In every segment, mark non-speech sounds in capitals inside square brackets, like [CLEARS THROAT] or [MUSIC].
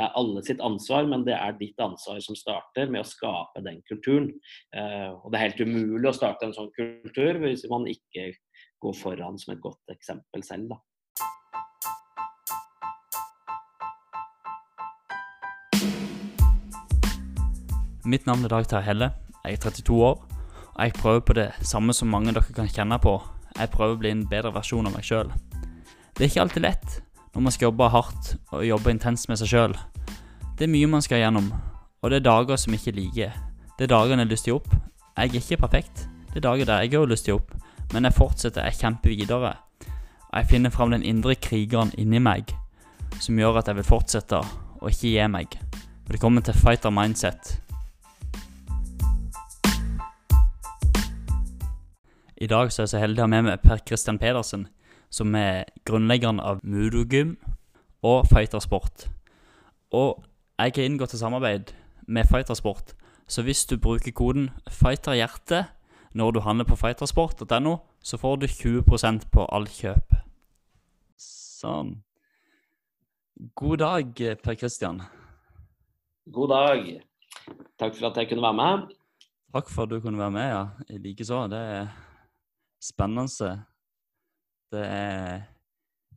det er alle sitt ansvar, men det er ditt ansvar som starter med å skape den kulturen. Uh, og det er helt umulig å starte en sånn kultur hvis man ikke går foran som et godt eksempel selv. da. Mitt navn er Dag Terje Helle. Jeg er 32 år. Og jeg prøver på det samme som mange dere kan kjenne på. Jeg prøver å bli en bedre versjon av meg sjøl. Det er ikke alltid lett når man skal jobbe hardt og jobbe intenst med seg sjøl. Det er mye man skal gjennom, og det er dager som ikke liker. Det er dager jeg har lyst til å gi opp. Jeg er ikke perfekt. Det er dager der jeg har lyst til å gi opp, men jeg fortsetter, jeg kjemper videre. Og jeg finner fram den indre krigeren inni meg som gjør at jeg vil fortsette og ikke gi meg. Og det kommer til fighter mindset. I dag så er jeg så heldig å ha med meg Per Christian Pedersen, som er grunnleggeren av Mudogym og Fightersport. Og jeg har inngått et samarbeid med Fightersport, så hvis du bruker koden FIGHTERHJERTE når du handler på fightersport.no, så får du 20% på all kjøp. Sånn. God dag, Per Christian. God dag. Takk for at jeg kunne være med. Takk for at du kunne være med, ja. Likeså. Det er spennende. Det er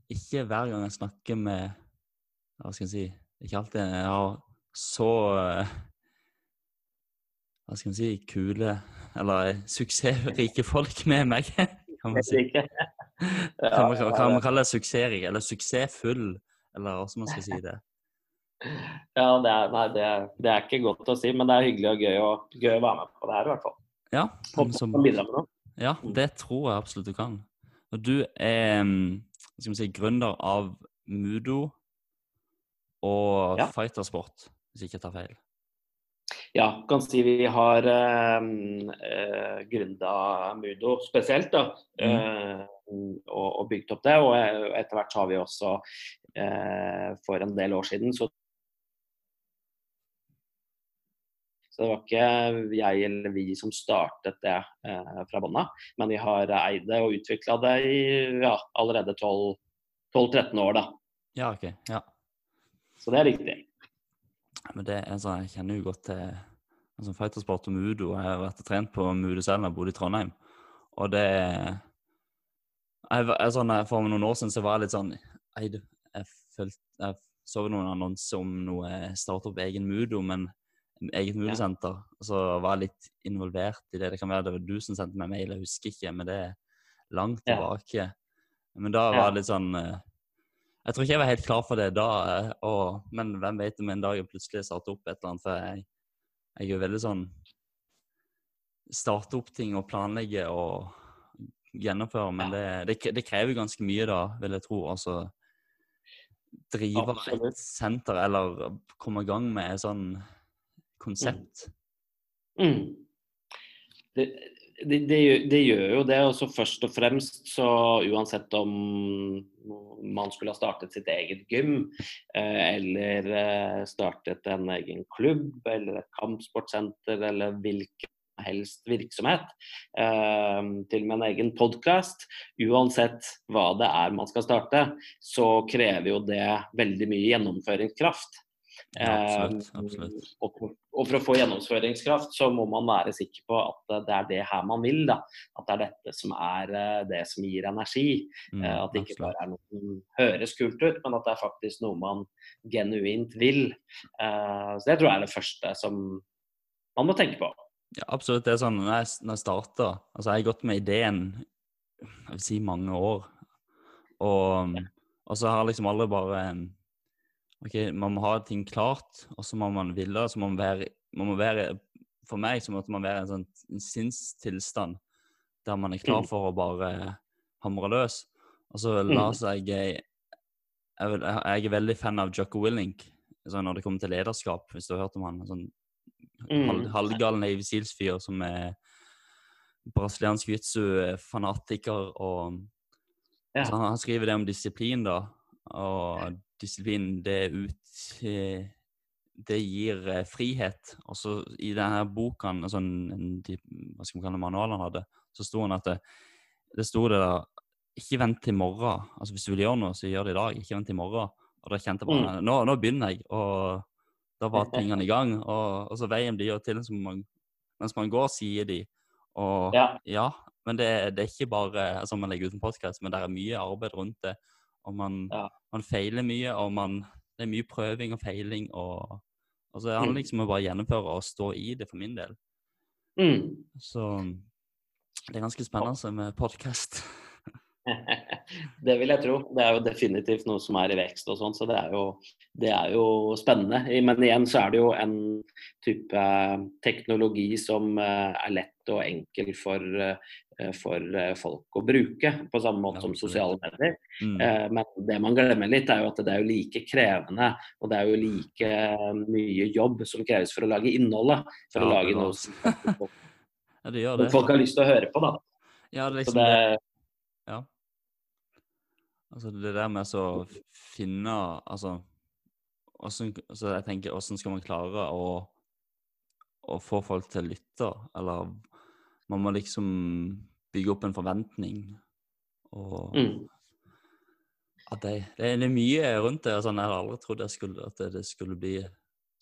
ikke hver gang jeg snakker med Hva skal jeg si Ikke alltid jeg har så Hva skal man si Kule eller suksessrike [LAUGHS] folk med meg, [LAUGHS] kan man si. [LAUGHS] Kan man, kan man kalle det suksessrik, eller suksessfull, eller hvordan man skal si det? Ja, det er, nei, det, er, det er, ikke godt å si, men det er hyggelig og gøy, og, gøy å være med på det her, i hvert fall. Ja, som. Ja, mm. det tror jeg absolutt du kan. Og du er skal vi si, gründer av Mudo og ja. Fightersport, hvis jeg ikke tar feil. Ja, kan si vi har eh, eh gründa Mudo spesielt, da. Mm. Eh, og, og, bygd opp det. Og etter hvert har vi også eh, for en del år siden så Så det var ikke jeg eller vi som startet det eh, fra bånn av, men vi har eid det og utvikla det i ja, allerede 12-13 år, da. Ja, ok. Ja. Så det er riktig. Men det sånn, Jeg kjenner jo godt til altså, fightersport og mudo. Jeg har vært og trent på mudo selv da jeg bodde i Trondheim. Og det jeg, sånn, For noen år siden så var jeg litt sånn Jeg, jeg, følte, jeg så noen annonser om noe starte opp egen mudo, men eget mudosenter. Og så var jeg litt involvert i det. Det kan være det var du som sendte meg mail, jeg husker ikke, men det er langt tilbake. Men da var det litt sånn eh, Jeg tror ikke jeg var helt klar for det da, eh, og, men hvem vet om en dag jeg plutselig starter opp et eller annet. For jeg, jeg er veldig sånn Starte opp ting og planlegge og gjennomføre, men det, det, det krever ganske mye, da, vil jeg tro. Altså drive et senter eller komme i gang med et sånn konsept. Mm. Mm. Det, det, det, det, gjør jo det. og Først og fremst, så uansett om man skulle ha startet sitt eget gym, eh, eller eh, startet en egen klubb, eller et kampsportsenter, eller hvilken helst virksomhet, eh, til og med en egen podkast. Uansett hva det er man skal starte, så krever jo det veldig mye gjennomføringskraft. Ja, absolutt, absolutt. Og, og, for å få gjennomføringskraft, så må man være sikker på at det er det her man vil. Da. At det er dette som er eh, det som gir energi. Mm, eh, at det ikke bare er noe som høres kult ut, men at det er faktisk noe man genuint vil. Så Det tror jeg er det første som man må tenke på. Ja, absolutt. Det er sånn, når jeg, når jeg starta altså Jeg har gått med ideen jeg vil si mange år. Og, og så har liksom alle bare ok, man må ha ting klart, og så må man ville, så må man være, man må være For meg så måtte man være i en sånn sinnstilstand der man er klar mm. for å bare hamre løs. Og så la mm. seg jeg, jeg, jeg er veldig fan av Jocko Willink sånn når det kommer til lederskap, hvis du har hørt om han. sånn mm. halvgal Navy Seals-fyr som er brasiliansk jitsu-fanatiker. og ja. han, han, skriver det om disiplin, da. Og disiplin, det ut Det gir eh, frihet. Og så i denne boka, sånn, hva skal vi kalle manualen han hadde, så sto han at det, det sto det da Ikke vent til morgen. Altså Hvis du vil gjøre noe, så gjør det i dag. Ikke vent til morgen. Og da kjente jeg bare nå, nå begynner jeg. Og da var tingene i gang. Og, og så veien blir jo til som man, mens man går, sier de. Og Ja. ja, men det, det er ikke bare altså man legger ut en podkast, men det er mye arbeid rundt det. Og man, Ja. man feiler mye, og man, det er mye prøving og feiling. Og, så handler Mm. det liksom om å bare gjennomføre og stå i det for min del. Mm. Så det er ganske spennende med podkast. [LAUGHS] Det vil jeg tro. Det er jo definitivt noe som er i vekst og sånn, så det er, jo, det er jo spennende. Men igjen så er det jo en type teknologi som eh, er lett og enkel for, eh, for eh, folk å bruke, på samme måte som sosiale medier. Mm. Eh, Men det man glemmer litt, er jo at det er jo like krevende og det er jo like mye jobb som kreves for å lage innholdet. For å lage noe som folk, [LAUGHS] Ja, det folk har lyst til å høre på. da. Ja, det er liksom det. Ja. Altså det der med å finne Altså, hvordan, altså jeg tenker, hvordan skal man klare å, å få folk til å lytte? Eller man må liksom bygge opp en forventning. Og mm. at det, det, er- mye rundt det. Sånn, jeg hadde aldri trodd jeg skulle, at det, det skulle bli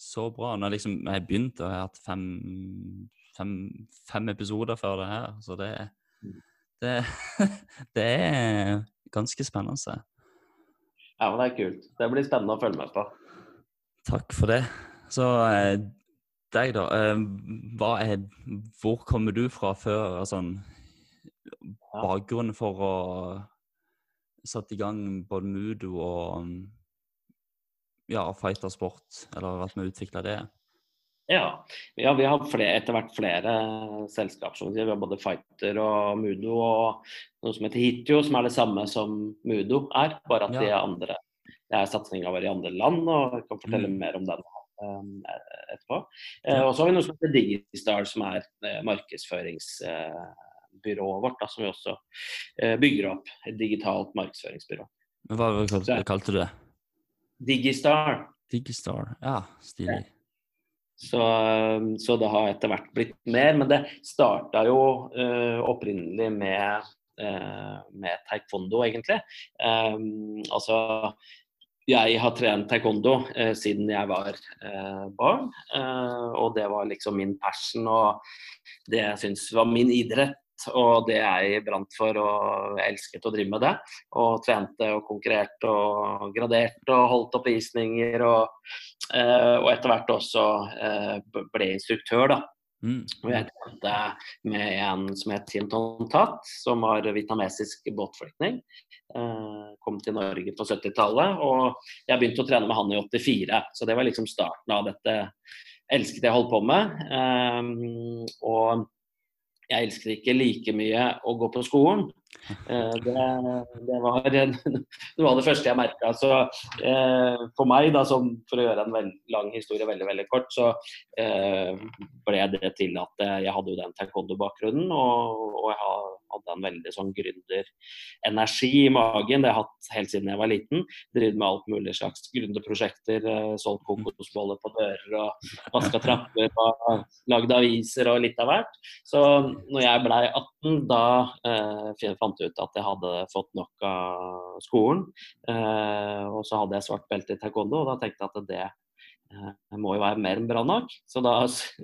så bra. Når jeg liksom, jeg begynte, og jeg har hatt fem, fem, fem episoder før det her. Så det, det, [LAUGHS] det er ganske spennende. Ja, men det er kult. Det blir spennende å følge med på. Takk for det. Så eh, deg, da. Eh, hva er, hvor kommer du fra før? Altså, bakgrunnen for å sette i gang både Mudo og ja, fightersport, eller at vi utvikla det? Ja, ja vi har flere, etter hvert flere selskap. som Vi har både Fighter og Mudo og noe som heter Hitio, som er det samme som Mudo er, bare at Ja. de er andre. Det er satsinga vår i andre land, og jeg kan fortelle Mm. mer om den etterpå. Eh, og så har vi noe som heter Digistar, som er eh, markedsføringsbyrået vårt, da, som vi også eh, bygger opp. Et digitalt markedsføringsbyrå. Men hva, kalte, kalte du det? Digistar. Digistar? Ja, stilig. Så, så det har etter hvert blitt mer. Men det starta jo uh, opprinnelig med, uh, med taekwondo, egentlig. Um, altså jeg har trent taekwondo eh, siden jeg var eh, barn. eh, og det var liksom min passion og det jeg syns var min idrett. Og det jeg brant for og jeg elsket å drive med det. Og trente og konkurrerte og graderte og holdt oppvisninger. Og, eh, og etter hvert også eh, ble instruktør, da. Mm. Og jeg trente med en som het Tim Tontat, som var vietnamesisk båtflyktning. Eh, kom til Norge på 70-tallet, og jeg begynte å trene med han i 84. Så det var liksom starten av dette elsket jeg holdt på med. Eh, og jeg elsket ikke like mye å gå på skolen. Eh, det, det var [LAUGHS] noe av det første jeg merka. Så eh, for meg, da, som, for å gjøre en veld, lang historie veldig veldig kort, så eh, ble det til at eh, jeg hadde jo den taekwondo-bakgrunnen, og, og jeg har- hadde en veldig sånn gründerenergi i magen. Det har jeg hatt helt siden jeg var liten. Drevet med alt mulig slags gründerprosjekter. Eh, solgt kokosboller på dører og vaska trapper og lagd aviser og litt av hvert. Så når jeg blei 18, da eh, fant jeg ut at jeg hadde fått nok av skolen. Eh, og så hadde jeg svart belte i taekwondo, og da tenkte jeg at det eh, må jo være mer enn bra nok. Så da,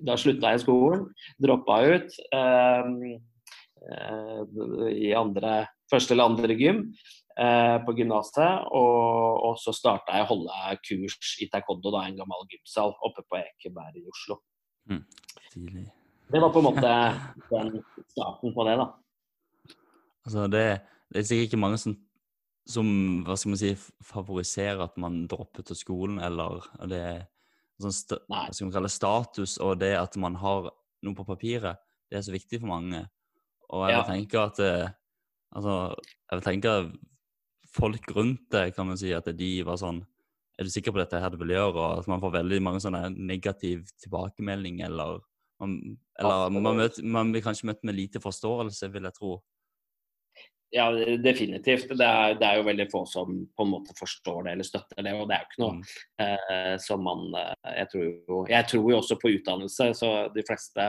da slutta jeg skolen, droppa ut eh, i andre, første eller andre gym eh, på gymnaset. Og, og så starta jeg å holde kurs i taekwondo, da, en gammel gymsal oppe på Ekeberg i Oslo. Mm. Det var på en måte [LAUGHS] den starten på det, da. Altså, det, det er sikkert ikke mange som, som hva skal man si, favoriserer at man dropper til skolen, eller det sånn st Nei. status, og det at man har noe på papiret, det er så viktig for mange. Og jeg Ja. vil tenke at eh, altså, jeg vil tenke folk rundt det, kan man si, at de var sånn Er du sikker på dette her du vil gjøre? Og at man får veldig mange sånne negativ tilbakemeldinger eller man, eller man, møter, man blir kanskje møtt med lite forståelse, vil jeg tro. Ja, definitivt. Det er, det er, jo veldig få som på en måte forstår det eller støtter det. Og det er jo ikke noe mm. eh, som man eh, jeg tror, jo, jeg tror, jo, også på utdannelse, så de fleste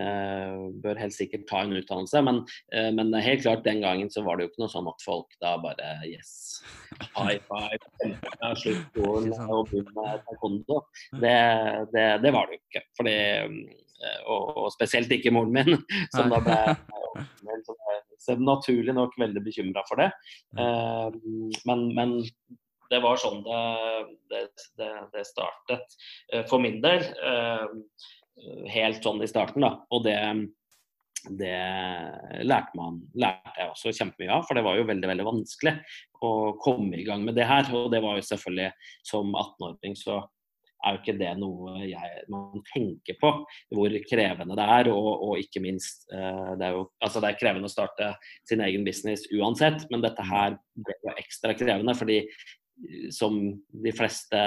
eh, bør helt sikkert ta en utdannelse. Men, eh, men, helt klart den gangen så var det jo ikke noe sånn at folk da bare Yes, high [LAUGHS] five, slutt skolen og begynn med taekwondo. Det, det, det, var det jo ikke. Fordi, eh, og, og spesielt ikke moren min, [LAUGHS] som da ble [LAUGHS] er naturlig nok veldig bekymra for det. Uh, men, men, det var sånn det, det, det, startet uh, for min del. Helt sånn i starten, da. Og det, det lærte, man, lærte jeg også kjempemye av, for det var jo veldig veldig vanskelig å komme i gang med det her. Og det var jo selvfølgelig som 18-åring så er jo ikke det noe jeg, man tenker på, hvor krevende det er. Og, og ikke minst, uh, det er jo altså det er krevende å starte sin egen business uansett, men dette her ble jo ekstra krevende. fordi som de fleste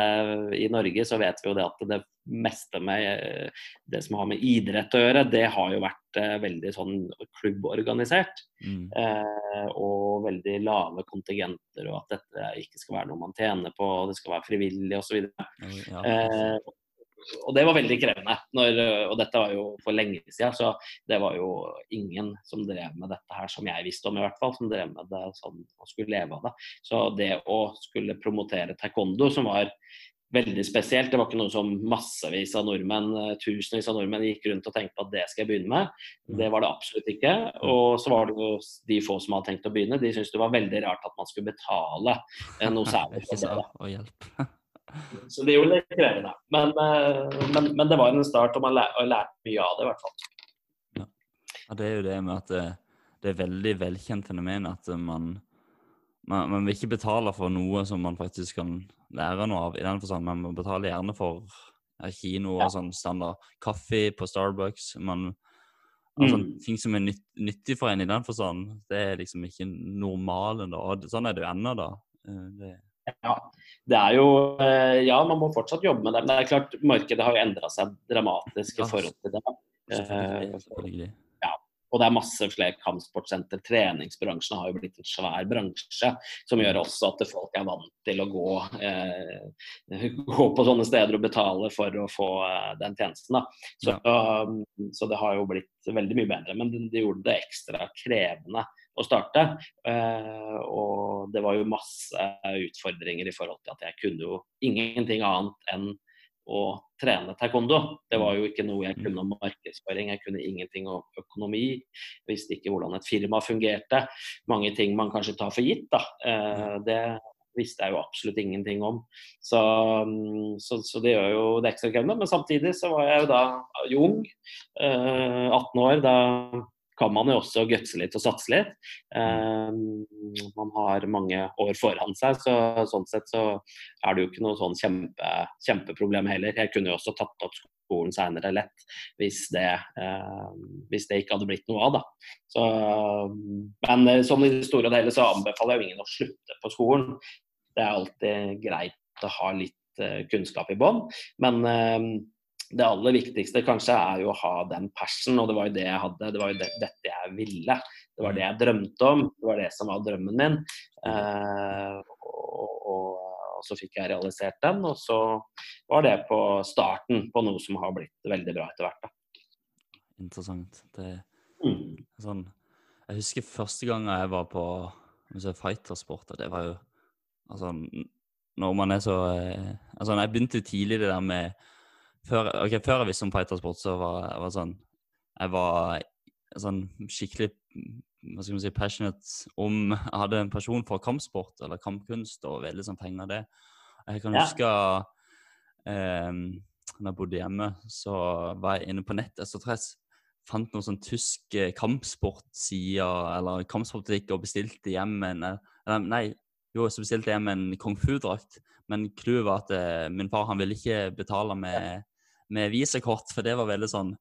i Norge, så vet vi jo det at det meste med eh, det som har med idrett å gjøre, det har jo vært eh, veldig sånn klubborganisert. Mm. Eh, og veldig lave kontingenter, og at dette ikke skal være noe man tjener på, det skal være frivillig osv. Ja. Eh, og det var veldig krevende. Når, og dette var jo for lenge siden, så det var jo ingen som drev med dette her, som jeg visste om i hvert fall, som drev med det sånn og skulle leve av det. Så det å skulle promotere taekwondo, som var veldig spesielt, det var ikke noe som massevis av nordmenn, tusenvis av nordmenn gikk rundt og tenkte på at det skal jeg begynne med. Mm. Det var det absolutt ikke. Og så var det jo de få som hadde tenkt å begynne, de syntes det var veldig rart at man skulle betale noe [LAUGHS] særlig for det. [LAUGHS] Så det gjorde litt krevende. Men, eh, men, men, det var en start, og man lærte mye av det, i hvert fall. Ja. ja. det er jo det med at det, det er veldig velkjent fenomen at man, man, man, vil ikke betale for noe som man faktisk kan lære noe av. i den forstand. Man betaler gjerne for kino og ja. sånn standard kaffe på Starbucks. Man, altså, mm. Ting som er nytt, nyttig for en i den forstand, det er liksom ikke normalen. da. Sånn er det jo ennå, da. Eh, det, ja, det er jo eh, Ja, man må fortsatt jobbe med det. Men det er klart, markedet har jo endra seg dramatisk i forhold til det. Eh, ja, og det er masse flere kampsportsenter. Treningsbransjen har jo blitt en svær bransje som gjør også at folk er vant til å gå, eh, [LAUGHS] gå på sånne steder og betale for å få eh, den tjenesten. Så, ja. um, så, det har jo blitt veldig mye bedre. Men det, det gjorde det ekstra krevende å starte. Uh, og det var jo masse utfordringer i forhold til at jeg kunne jo ingenting annet enn å trene taekwondo. Det var jo ikke noe jeg kunne om markedsføring, jeg kunne ingenting om økonomi. Jeg visste ikke hvordan et firma fungerte. Mange ting man kanskje tar for gitt. da. Uh, det visste jeg jo absolutt ingenting om. Så, mm, så, så det gjør jo det ekstra krevende. Men samtidig så var jeg jo da ung, uh, 18 år. da kan man jo også gutse litt og satse litt. Um, man har mange år foran seg, så sånn sett så er det jo ikke noe sånn kjempe, kjempeproblem heller. Jeg kunne jo også tatt opp skolen seinere lett hvis det, uh, hvis det, ikke hadde blitt noe av. da. Så, men eh, sånn i det store og hele så anbefaler jeg jo ingen å slutte på skolen. Det er alltid greit å ha litt uh, kunnskap i bånn. Men uh, det aller viktigste kanskje er jo å ha den passion, og det var jo det jeg hadde. Det var jo det, dette jeg ville. Det var det jeg drømte om. Det var det som var drømmen min. Eh, og, og, og, så fikk jeg realisert den, og så var det på starten på noe som har blitt veldig bra etter hvert. Da. Interessant. Det mm. sånn Jeg husker første gang jeg var på fightersport, det var jo altså når man er så eh, Altså, jeg begynte tidlig det der med før, okay, før jeg visste om fightersport, så var jeg sånn Jeg var sånn skikkelig hva skal man si, passionate om Jeg hadde en pasjon for kampsport eller kampkunst og veldig sånn penger det. Jeg kan huske eh, når jeg bodde hjemme, så var jeg inne på nettet. Så tror jeg fant noen sånn tysk eh, kampsportsider eller kampsportbutikk og bestilte hjem en eller, Nei, jo, så bestilte jeg hjem en kung fu-drakt. Men clouet var at eh, min far han ville ikke betale med med visakort, for det var veldig sånn,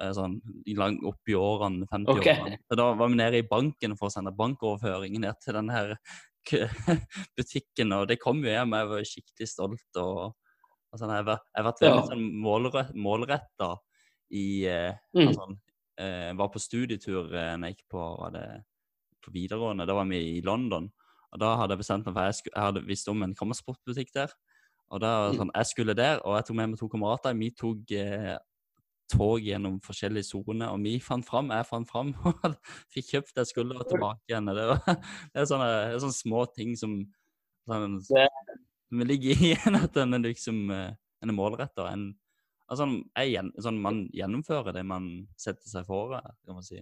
eh, sånn lang opp i årene, 50 okay. årene. Så da var vi nede i banken for å sende bankoverføring ned til den her [LAUGHS] butikken, og det kom jo hjem. Jeg var skikkelig stolt. og, og sånn, Jeg har vært veldig sånn målretta i eh, mm. altså, eh, Var på studietur eh, når jeg gikk på det på videregående. Da var vi i London. Og da hadde jeg bestemt meg for jeg, skulle, jeg hadde visst om en kammersportbutikk der. Og da Mm. sånn, Jeg skulle der, og jeg tok med meg to kamerater. Vi tok eh, tog gjennom forskjellige soner, og vi fant fram. Jeg fant fram [LAUGHS] og fikk kjøpt det jeg skulle, og tilbake igjen. Det, var, [LAUGHS] det er sånne, det er sånne små ting som sånn, som ligger igjen at en liksom eh, en er målretta. En, altså, jeg, sånn, man gjennomfører det man setter seg for, kan man si.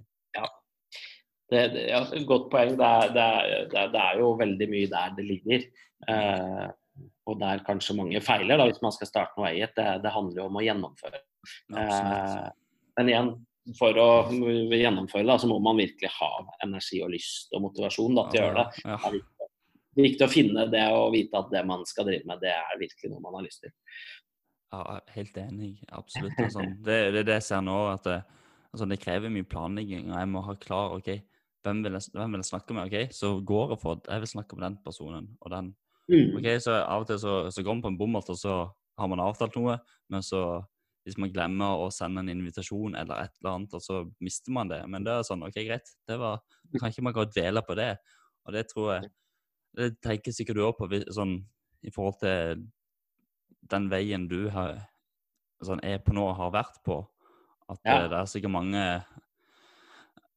Det, det, ja, godt poeng. Det er, det, er, det, er, det er jo veldig mye der det ligger. Eh, og der kanskje mange feiler, da, hvis man skal starte noe eget. Det, det handler jo om å gjennomføre. Eh, men igjen, for å gjennomføre det, så må man virkelig ha energi og lyst og motivasjon da, til å gjøre det. Det er viktig, det er viktig å finne det og vite at det man skal drive med, det er virkelig noe man har lyst til. Ja, helt enig. Absolutt. Altså. Det, det er det jeg ser nå. at det, altså, det krever mye planlegging. og Jeg må ha klar OK, hvem vil jeg, hvem vil jeg snakke med? OK, så går jeg for jeg vil snakke med den personen og den. Mm. OK, så Av og til så, så går man på en bommert, og så har man avtalt noe. Men så hvis man glemmer å sende en invitasjon eller et eller annet, og så mister man det. Men det er sånn OK, greit. det var, kan ikke man gå og dvele på det. Og det tror jeg Det tenker sikkert du òg på sånn, i forhold til den veien du har, sånn, er på nå og har vært på. At Ja. eh, det er sikkert mange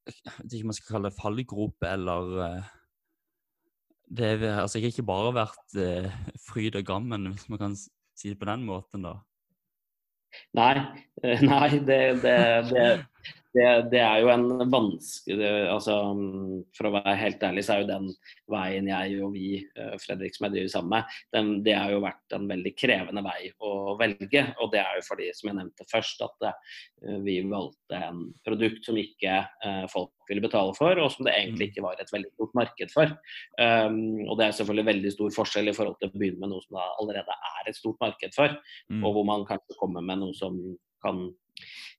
Jeg vet ikke om man skal kalle det fallgrope eller eh, Det har altså ikke bare vært eh, fryd og gammen, hvis man kan si det på den måten, da. Nei, eh, nei det, det, det, det, det er jo en vanskelig altså, mm, For å være helt ærlig, så er jo den veien jeg og vi, eh, Fredrik, som jeg driver sammen med, den, det har jo vært en veldig krevende vei å velge. Og det er jo fordi, som jeg nevnte først, at eh, vi valgte en produkt som ikke eh, folk ville betale for, og som det egentlig ikke var et veldig stort marked for. Um, og det er selvfølgelig veldig stor forskjell i forhold til å begynne med noe som allerede er et stort marked for Mm. og hvor man kanskje kommer med noe som kan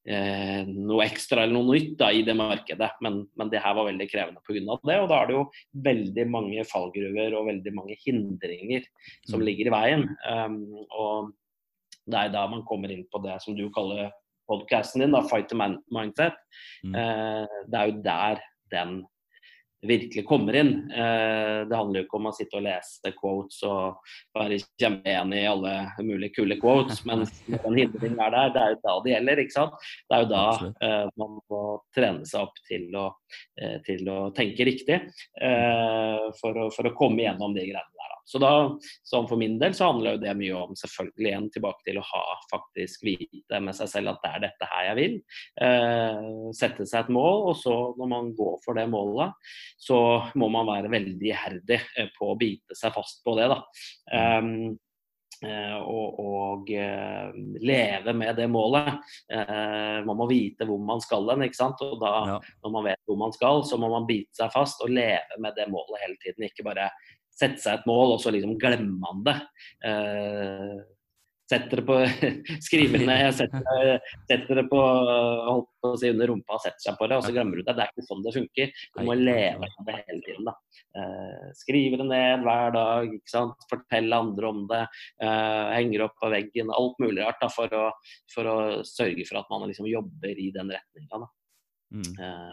eh, Noe ekstra eller noe nytt da, i det markedet. Men, men det her var veldig krevende pga. det. Og da er det jo veldig mange fallgruver og veldig mange hindringer som Mm. ligger i veien. Um, og det er da man kommer inn på det som du kaller podkasten din, da, Fight the Mindset. Mm. Eh, det er jo der den virkelig kommer inn. Eh, det handler jo ikke om å sitte og lese quotes og være kjempeenig i alle mulige kule quotes, men [LAUGHS] når hindringen er der, det er jo da det gjelder. ikke sant? Det er jo da eh, man må trene seg opp til å, eh, til å tenke riktig eh, for, å, for å komme gjennom de greiene. Så da, sånn for min del så handler jo det mye om selvfølgelig igjen tilbake til å ha faktisk vite med seg selv at det er dette her jeg vil. Eh, sette seg et mål, og så når man går for det målet, så må man være veldig iherdig eh, på å bite seg fast på det. da. Um, eh, og, og eh, leve med det målet. Eh, man må vite hvor man skal hen. ikke sant? Og da, Ja. når man vet hvor man skal, så må man bite seg fast og leve med det målet hele tiden. Ikke bare sette seg et mål, og så liksom glemmer man det. Eh, setter det på [LAUGHS] Skriver ned, setter, setter det på, på si, under rumpa og setter seg på det, og så glemmer du det. Det er ikke sånn det funker. Du må leve med det hele tiden. da. Eh, skrive det ned hver dag, ikke sant? fortelle andre om det. Eh, henger opp på veggen. Alt mulig rart da, for, å, for å sørge for at man liksom jobber i den retninga. Mm. Eh,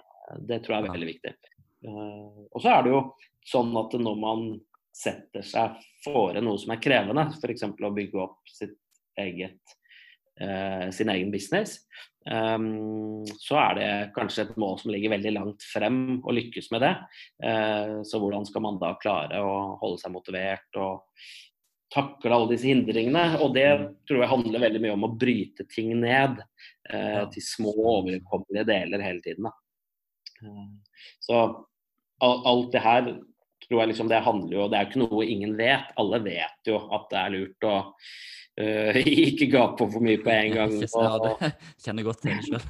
Det tror jeg er veldig viktig. Eh, Og så er det jo sånn at når man setter seg fore noe som er krevende, f.eks. å bygge opp sitt eget, eh, sin egen business, um, så er det kanskje et mål som ligger veldig langt frem å lykkes med det. Eh, så hvordan skal man da klare å holde seg motivert og takle alle disse hindringene? Og det tror jeg handler veldig mye om å bryte ting ned eh, til små overkommelige deler hele tiden. Da. Eh, Så alt det her tror jeg liksom det handler jo Det er jo ikke noe ingen vet. Alle vet jo at det er lurt å uh, [LAUGHS] ikke gape på for mye på en gang. [LAUGHS] Ja, det [LAUGHS] kjenner godt til det sjøl.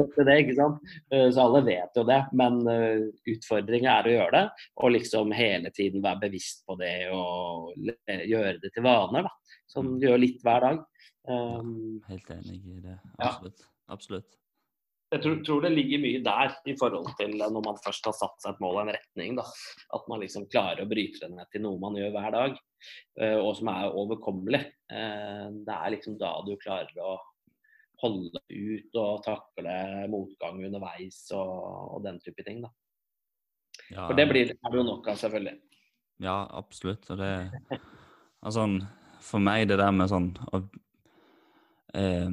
godt til det, ikke sant. Uh, Så alle vet jo det. Men uh, utfordringa er å gjøre det, og liksom hele tiden være bevisst på det og gjøre det til vaner. da. Sånn gjør litt hver dag. Um, Helt enig i det. Ja. Absolutt. Jeg tror, tror det ligger mye der i forhold til når man først har satt seg et mål og en retning. da. At man liksom klarer å bryte det ned til noe man gjør hver dag, eh, og som er overkommelig. Eh, Det er liksom da du klarer å holde ut og takle motgang underveis og, og den type ting. da. Ja, For det blir det jo nok av, selvfølgelig. Ja, absolutt. Og det Altså, for meg, det der med sånn å eh,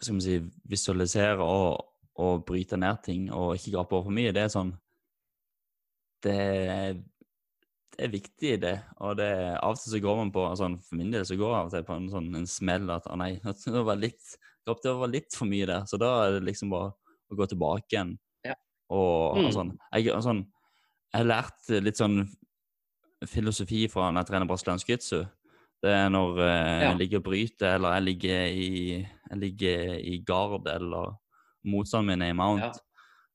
Skal vi si visualisere og, og bryte ned ting og ikke gape over for mye, det er sånn Det er, det er viktig, det. Og det, av og til så går man på altså, For min del så går jeg av og til på en sånn en smell at å nei, [LAUGHS] det var litt det var litt for mye der. Så da er det liksom bare å gå tilbake igjen. Ja. Og, Mm. og sånn. Jeg, og sånn, jeg har lært litt sånn filosofi fra når jeg trener brasiliansk jitsu. Det er når eh, Ja. jeg ligger og bryter, eller jeg ligger i, jeg ligger i gard, eller motstanden min er i mount. Ja.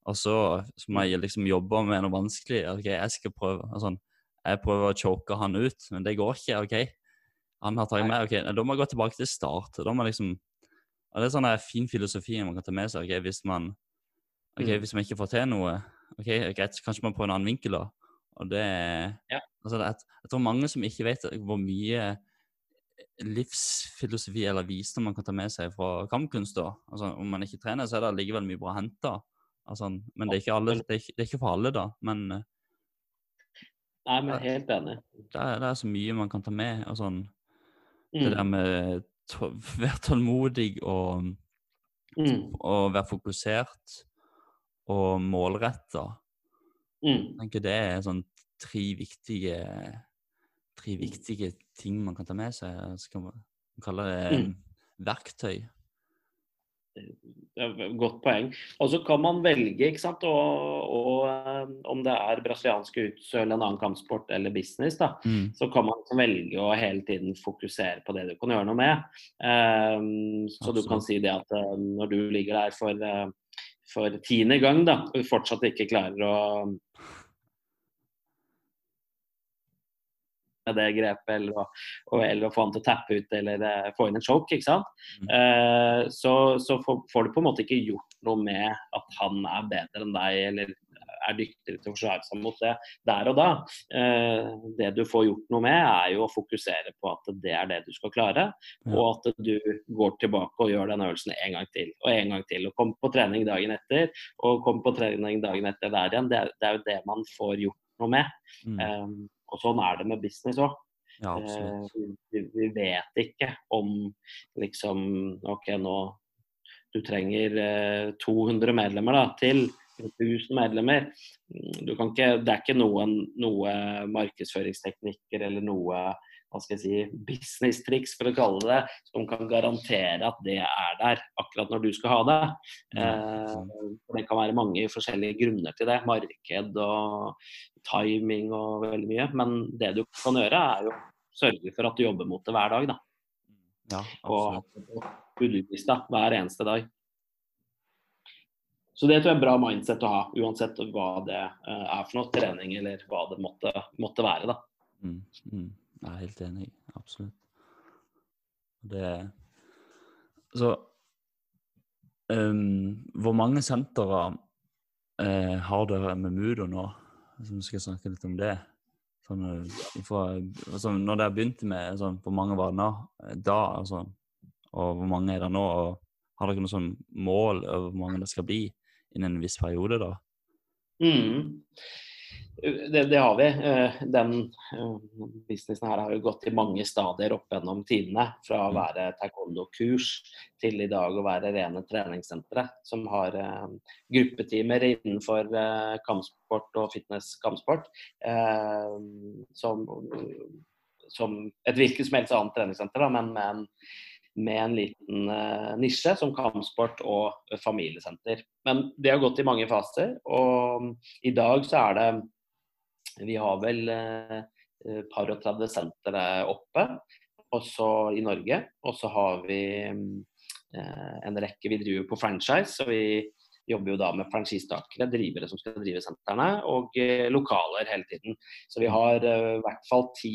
Og så, så må jeg liksom jobbe med noe vanskelig. Ok, jeg skal prøve altså, Jeg prøver å choke han ut, men det går ikke. ok? Han har tatt meg, ok, Da må jeg gå tilbake til start. Da må jeg liksom, og Det er sånn en fin filosofi man kan ta med seg. ok, Hvis man ok, Mm. hvis man ikke får til noe, ok, greit, kanskje man prøver en annen vinkel. da. Og det Ja. altså, det er, Jeg tror mange som ikke vet hvor mye livsfilosofi eller visdom man kan ta med seg fra kampkunst. da. Altså, Om man ikke trener, så er det likevel mye bra å hente. Altså, men det er, alle, det, er ikke, det er ikke for alle, da. Men eh, Nei, men helt enig. det er, det er så mye man kan ta med. og sånn, Det Mm. der med å [LAUGHS] være tålmodig og, Mm. og være fokusert og målretta. Mm. Jeg tenker det er sånn tre viktige tre viktige ting man kan ta med seg. Skal man kalle det Mm. mm. verktøy. Det er et Godt poeng. Og så kan man velge, ikke sant, og, og eh, om det er brasiliansk jiu-jitsu eller en annen kampsport eller business, da, Mm. så kan man liksom velge å hele tiden fokusere på det du kan gjøre noe med. Um, så du kan si det at eh, når du ligger der for, eh, for tiende gang da, og fortsatt ikke klarer å med det grepet, eller å, og, eller få han til å tappe ut eller uh, få inn en choke, ikke sant. Mm. Uh, så så får, får du på en måte ikke gjort noe med at han er bedre enn deg, eller er dyktigere til å forsvare seg mot det der og da. Eh, det du får gjort noe med, er jo å fokusere på at det er det du skal klare, og at du går tilbake og gjør den øvelsen en gang til og en gang til. Og kommer på trening dagen etter, og kommer på trening dagen etter der igjen. Det er, det er jo det man får gjort noe med. Mm. Eh, og sånn er det med business òg. Ja. Eh, vi, vi vet ikke om liksom OK, nå Du trenger eh, 200 medlemmer da, til 1000 medlemmer. Mm, Du kan ikke, det er ikke noen, noe markedsføringsteknikker eller noe hva skal jeg si, business-triks, for å kalle det, som kan garantere at det er der akkurat når du skal ha det. Eh, det kan være mange forskjellige grunner til det. Marked og timing og veldig mye. Men det du kan gjøre, er jo sørge for at du jobber mot det hver dag. da. Ja, Og to-do-lista hver eneste dag. Så det tror jeg er bra mindset å ha, uansett hva det eh, er for noe trening eller hva det måtte, måtte være. da. Mm. Mm. Jeg er helt enig. Absolutt. Det Så um, Hvor mange sentre uh, har dere med Mudo nå? Så vi skal snakke litt om det. Sånn, eh, ifra, altså, når dere begynte med sånn, Hvor mange var det nå? eh, da? Altså, og hvor mange er det nå? Og har dere noe sånn mål over hvor mange det skal bli innen en viss periode? da? Mm. Det, det har vi. Eh, Den eh, businessen her har jo gått i mange stadier opp gjennom tidene. Fra å Mm. være taekwondo-kurs til i dag å være rene treningssentre som har eh, gruppetimer innenfor kampsport og fitness-kampsport. Som, som et hvilket som helst annet treningssenter, men med en, med en liten nisje som kampsport og familiesenter. Men det har gått i mange faser, og i dag så er det Vi har vel eh, eh, par og 30 sentre oppe også i Norge. Og så har vi eh, en rekke Vi driver på franchise, så vi jobber jo da med franchisetakere, drivere som skal drive sentrene, og lokaler hele tiden. Så vi har i hvert fall ti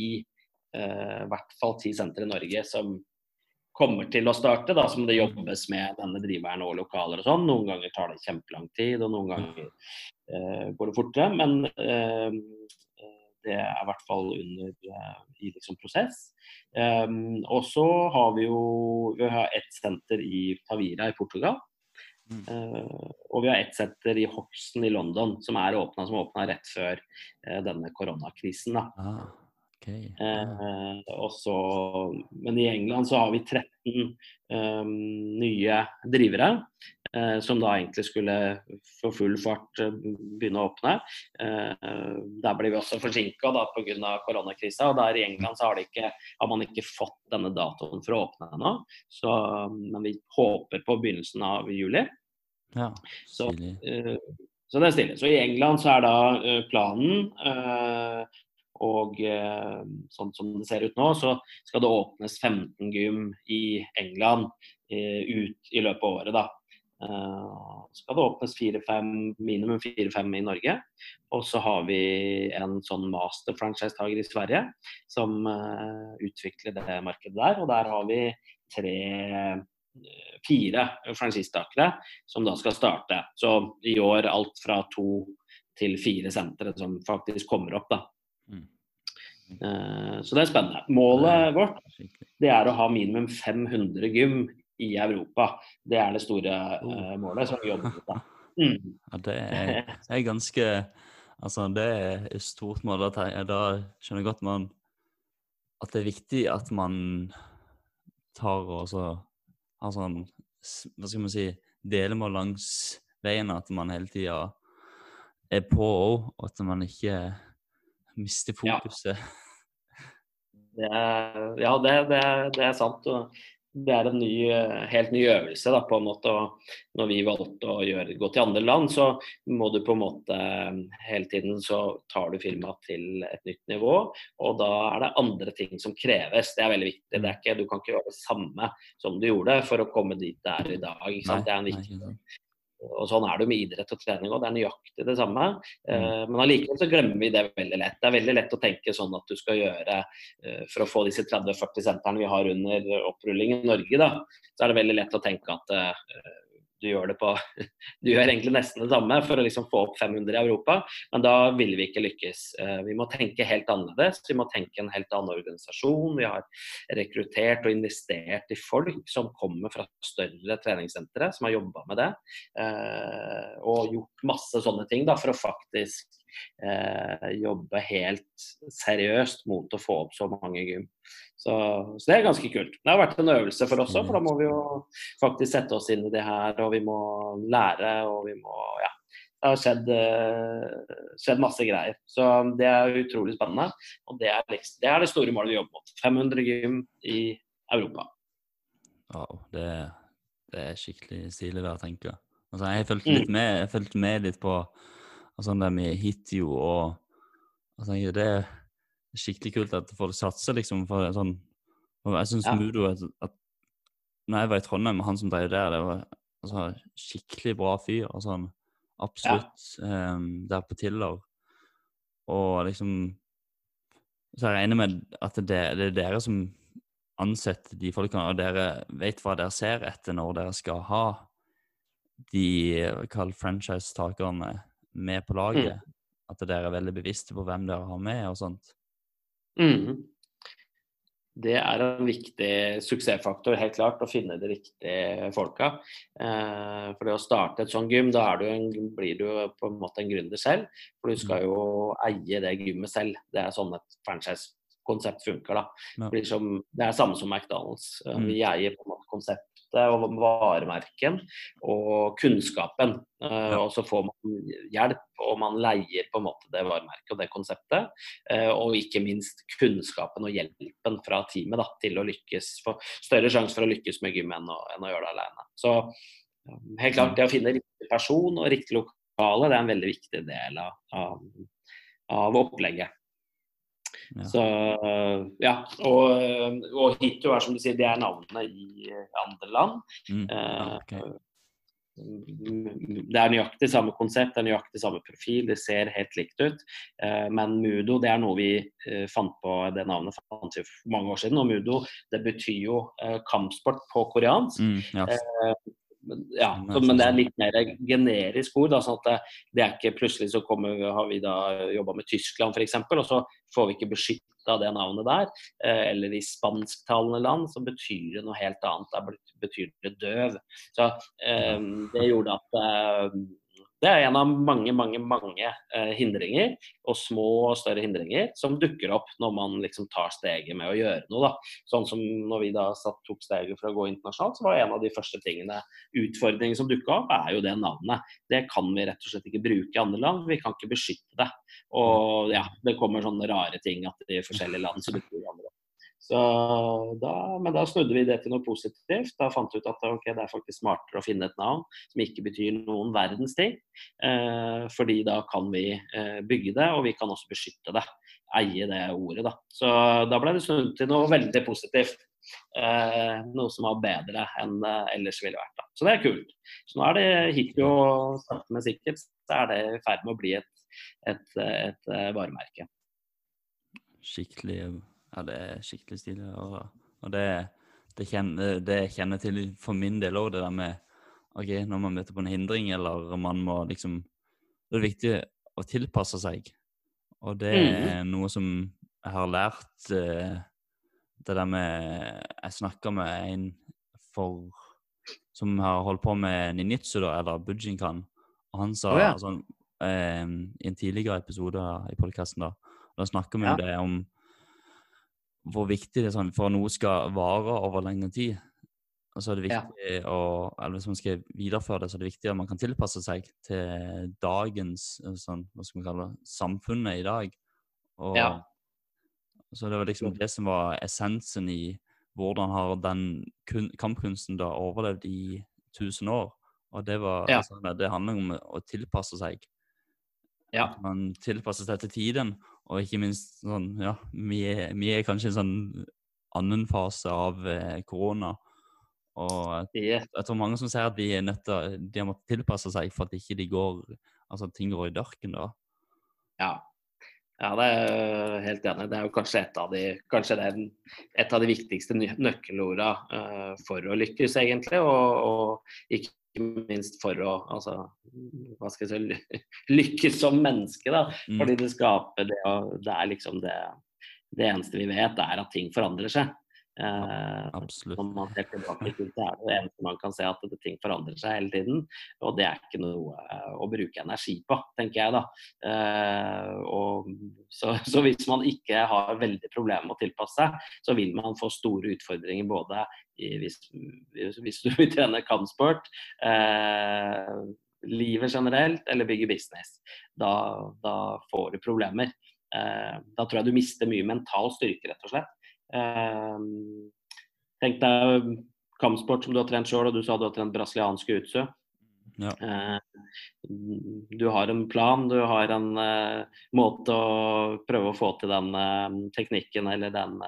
hvert ti sentre i Norge som kommer til å starte, da, som det jobbes med denne driveren og lokaler og sånn. Noen ganger tar det kjempelang tid, og noen ganger eh, går det fortere. Men eh, det er i hvert fall under eh, i liksom prosess. Um, og så har vi jo vi har ett senter i Tavira i Portugal. Mm. Uh, og vi har ett senter i Hoxton i London som er åpna, som åpna rett før uh, denne koronakrisen. da. Ah, ok. Ah, Eh, også, men i England så har vi 13 eh, nye drivere, eh, som da egentlig skulle for full fart eh, begynne å åpne. Eh, der blir vi også forsinka pga. koronakrisa. og der I England så har, de ikke, har man ikke fått denne datoen for å åpne ennå. Men vi håper på begynnelsen av juli. ja, Så, eh, så det er stille. Så i England så er da planen eh, og eh, sånn som det ser ut nå, så skal det åpnes 15 gym i England eh, ut i løpet av året. da. Eh, skal det åpnes 4-5, minimum 4-5 i Norge. Og så har vi en sånn master-franchise-tager i Sverige som utvikler det markedet der. Og der har vi tre fire franchisetakere som da skal starte. Så i år alt fra to til fire sentre som faktisk kommer opp. da. Eh, Så det er spennende. Målet vårt det er å ha minimum 500 gym i Europa. Det er det store eh, målet som vi jobber med. [LAUGHS] Mm. Ja, det er, det er ganske Altså, det er et stort mål. Da, da skjønner jeg godt man at det er viktig at man tar og så har sånn Hva skal man si Delmål langs veien. At man hele tida er på òg, og at man ikke mister Ja. Det er, ja, det, det, det er sant. Det er en ny, helt ny øvelse. Da, på en måte. Og når vi valgte å gjøre, gå til andre land, så må du på en måte hele tiden så tar du firmaet til et nytt nivå. Og da er det andre ting som kreves. Det er veldig viktig. Det er ikke, du kan ikke gjøre det samme som du gjorde for å komme dit det er i dag. Det er en viktig. Og sånn er det jo med idrett og trening òg, det er nøyaktig det samme. Mm. Eh, men allikevel så glemmer vi det veldig lett. Det er veldig lett å tenke sånn at du skal gjøre eh, for å få disse 30-40 sentrene vi har under opprulling i Norge, da, så er det veldig lett å tenke at eh, du gjør det på [LAUGHS] Du gjør egentlig nesten det samme for å liksom få opp 500 i Europa, men da vil vi ikke lykkes. Eh, vi må tenke helt annerledes. Vi må tenke en helt annen organisasjon. Vi har rekruttert og investert i folk som kommer fra større treningssentre, som har jobba med det. Eh, og gjort masse sånne ting da, for å faktisk eh, jobbe helt seriøst mot å få opp så mange gym. Så, så det er ganske kult. Det har vært en øvelse for oss òg, for da må vi jo faktisk sette oss inn i det her, og vi må lære, og vi må Ja. Det har skjedd, eh, skjedd masse greier. Så det er utrolig spennende. Og det er, liksom, det er det store målet vi jobber mot. 500 gym i Europa. Wow, det, det er skikkelig stilig da, tenker jeg. Altså, jeg fulgte Mm. litt med, jeg fulgte med litt på altså, det med Hitio og jeg tenker det er skikkelig kult at folk satser liksom for sånn og Jeg syns Ja. Mudo at, at når jeg var i Trondheim, han som drev der, det var altså, skikkelig bra fyr. og sånn, absolutt Um, der på Tiller. Og liksom Så jeg regner med at det, det er dere som ansetter de folkene, og dere vet hva dere ser etter når dere skal ha de kall franchise-takerne med på laget. At dere er veldig bevisste på hvem dere har med og sånt. Mhm. Det er en viktig suksessfaktor, helt klart, å finne de riktige folka. Eh, for det å starte et sånt gym, da er du en, blir du på en måte en gründer selv. For du skal jo eie det gymmet selv. Det er sånn et franchise-konsept funker, da. Det, blir som, det er samme som McDonald's. Eh, Mm. Vi eier på en måte konseptet og varemerken og kunnskapen. Ja. Og så får man hjelp, og man leier på en måte det varemerket og det konseptet. Eh, og ikke minst kunnskapen og hjelpen fra teamet da, til å lykkes. Få større sjanse for å lykkes med gym enn å, enn å gjøre det alene. Så eh, helt klart, det å finne riktig person og riktig lokale, det er en veldig viktig del av, av, av opplegget. Ja. Så ja, og, og Hito er som du sier, det er navnet i andre land. Mm. Eh. Det er nøyaktig samme konsept, det er nøyaktig samme profil, det ser helt likt ut. Eh, Men Mudo det er noe vi eh, fant på, det navnet fant vi for mange år siden. Og Mudo det betyr jo kampsport på koreansk. Mm, ja. Men, ja, men det er litt mer generisk ord. Da, sånn at det, det, er ikke plutselig så kommer, har vi da jobba med Tyskland f.eks., og så får vi ikke beskytta det navnet der. Eh, eller i spansktalende land så betyr det noe helt annet. Da betyr det døv. Så eh, det gjorde at eh, det er en av mange, mange mange eh, hindringer, og små og større hindringer, som dukker opp når man liksom tar steget med å gjøre noe. Da. Sånn som når vi da tok steget for å gå internasjonalt, så var en av de første tingene, utfordringen som dukka opp, er jo det navnet. Det kan vi rett og slett ikke bruke i andre land. Vi kan ikke beskytte det. Og ja, det kommer sånne rare ting at i forskjellige land så dukker det andre opp. Da, men da snudde vi det til noe positivt. Da fant vi ut at okay, det er faktisk smartere å finne et navn som ikke betyr noen verdens ting. Eh, fordi da kan vi eh, bygge det, og vi kan også beskytte det. Eie det ordet, da. Så da ble det snudd til noe veldig positivt. Eh, noe som var bedre enn det ellers ville vært. Da. Så det er kult. Så nå er det Hitio sakte, men sikkert så er det i ferd med å bli et, et, et, et eh, varemerke. Skikkelig ja, det er skikkelig stilig. Og, og det, det, kjenner, det kjenner til for min del òg, det der med OK, når man møter på en hindring, eller man må liksom Det er viktig å tilpasse seg. Og det er mm. noe som jeg har lært eh, Det der med Jeg snakka med en for som har holdt på med ninjitsu, da, eller bujinkan. Og han sa oh, ja. altså, eh, i en tidligere episode i podkasten da, da snakker vi ja. det om hvor viktig det er sånn for at noe skal vare over lengre tid. Og så er det viktig ja. å, eller Hvis man skal videreføre det, så er det viktig at man kan tilpasse seg til dagens sånn, hva skal man kalle det, samfunnet i dag. Og, ja. Så det var liksom det som var essensen i hvordan har den kun, kampkunsten da overlevd i tusen år. Og det, var, ja. altså, det handler om å tilpasse seg. Ja. At man tilpasser seg til tiden. Og ikke minst sånn, ja, vi vi er kanskje i en sånn annen fase av eh, korona. Og jeg tror mange som sier at de er nødt til de har måttet tilpasse seg for at ikke de går, altså ting går i dørken da. Ja. Ja, det er jeg helt enig. Det er jo kanskje et av de, er et av de viktigste nøkkelorda uh, for å lykkes, egentlig. Og, og ikke minst for å altså, hva skal jeg si, lykkes som menneske. Da. Mm. Fordi det skaper det, og det er liksom det Det eneste vi vet, er at ting forandrer seg. Eh, Absolutt. Når man ser tilbake til det, er det eneste man kan se at det, ting forandrer seg hele tiden. Og det er ikke noe uh, å bruke energi på, tenker jeg da. Uh, og, så, så, hvis man ikke har veldig problemer med å tilpasse seg, så vil man få store utfordringer både i, hvis, hvis, du vil trene kampsport, uh, livet generelt eller bygge business. Da, da får du problemer. da tror jeg du mister mye mental styrke, rett og slett. Ehm, tenk deg kampsport som du har trent sjøl, og du sa du har trent brasilianske utsø. Ja. Ehm, du har en plan, du har en uh, måte å prøve å få til den teknikken eller den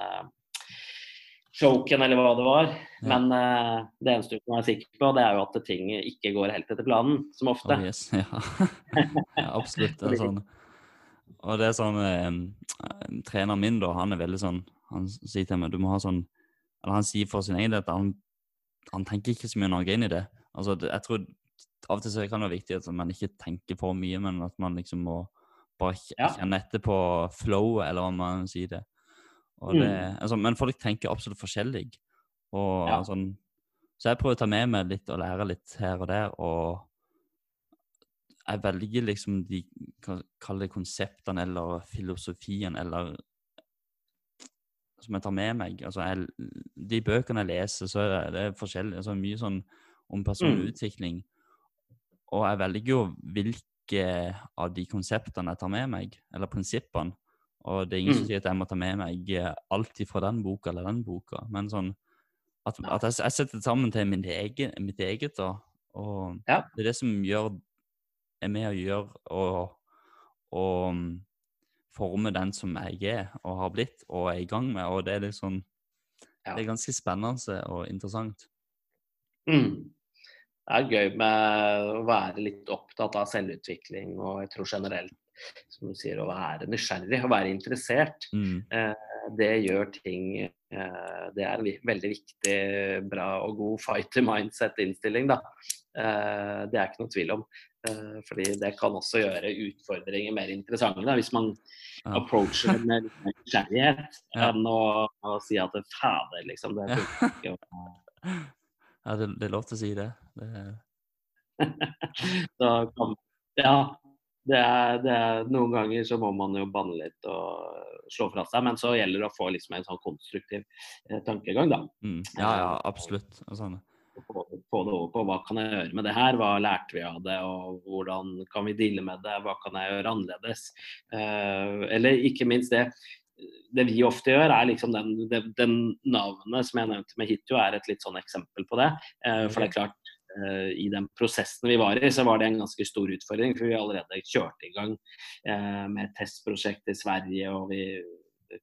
choken eller hva det var. Ja. Men uh, det eneste du kan være sikker på, det er jo at ting ikke går helt etter planen, som ofte. Oh, yes. ja. [LAUGHS] ja. absolutt. Det er sånn. Og det er sånn eh, Treneren min, da, han er veldig sånn han sier til meg du må ha sånn Eller han sier for sin egen del at han, han tenker ikke så mye Norge inn i det. Altså, jeg tror Av og til så kan det være viktig at man ikke tenker for mye, men at man liksom må bare kjenne etter på flow, eller hva man sier det. det mm. altså, men folk tenker absolutt forskjellig. Og, ja. sånn, så jeg prøver å ta med meg litt og lære litt her og der. og jeg velger liksom de Kall det konseptene eller filosofien eller som jeg tar med meg. Altså, jeg, de bøkene jeg leser, så er det, det forskjellig. Altså, mye sånn om personlig mm. utvikling. Og jeg velger jo hvilke av de konseptene jeg tar med meg, eller prinsippene. Og det er ingen mm. som sier at jeg må ta med meg alt fra den boka eller den boka. Men sånn at, at jeg, jeg, setter det sammen til egen, mitt eget, da. Og ja. det er det som gjør, er med å gjøre og, og forme den som jeg er og har blitt og er i gang med. Og det er liksom ja. Det er ganske spennende og interessant. Mm. Det er gøy med å være litt opptatt av selvutvikling og jeg tror generelt som du sier, å være nysgjerrig og være interessert. Mm. Eh, det gjør ting det er en veldig viktig, bra og god fighter mindset-innstilling. da. Eh, det er ikke noe tvil om. Eh, fordi det kan også gjøre utfordringer mer interessante da, hvis man ja. approacher det med nysgjerrighet ja. enn å, å, si at det fader, liksom. Det er Ja, det, det, er lov til å si det. det... [LAUGHS] så, ja, det er, det er, noen ganger så må man jo banne litt og slå fra seg, men så gjelder det å få liksom en sånn konstruktiv eh, tankegang, da. Mm. Ja, ja, absolutt. Sånn. Få, få, det over på hva kan jeg gjøre med det her, hva lærte vi av det, og hvordan kan vi deale med det, hva kan jeg gjøre annerledes. Eh, eller ikke minst det det vi ofte gjør, er liksom den, den, den navnet som jeg nevnte med Hitjo, er et litt sånn eksempel på det. Eh, for det er klart, Eh, i den prosessen vi var i, så var det en ganske stor utfordring. For vi allerede kjørte i gang eh, med et testprosjekt i Sverige, og vi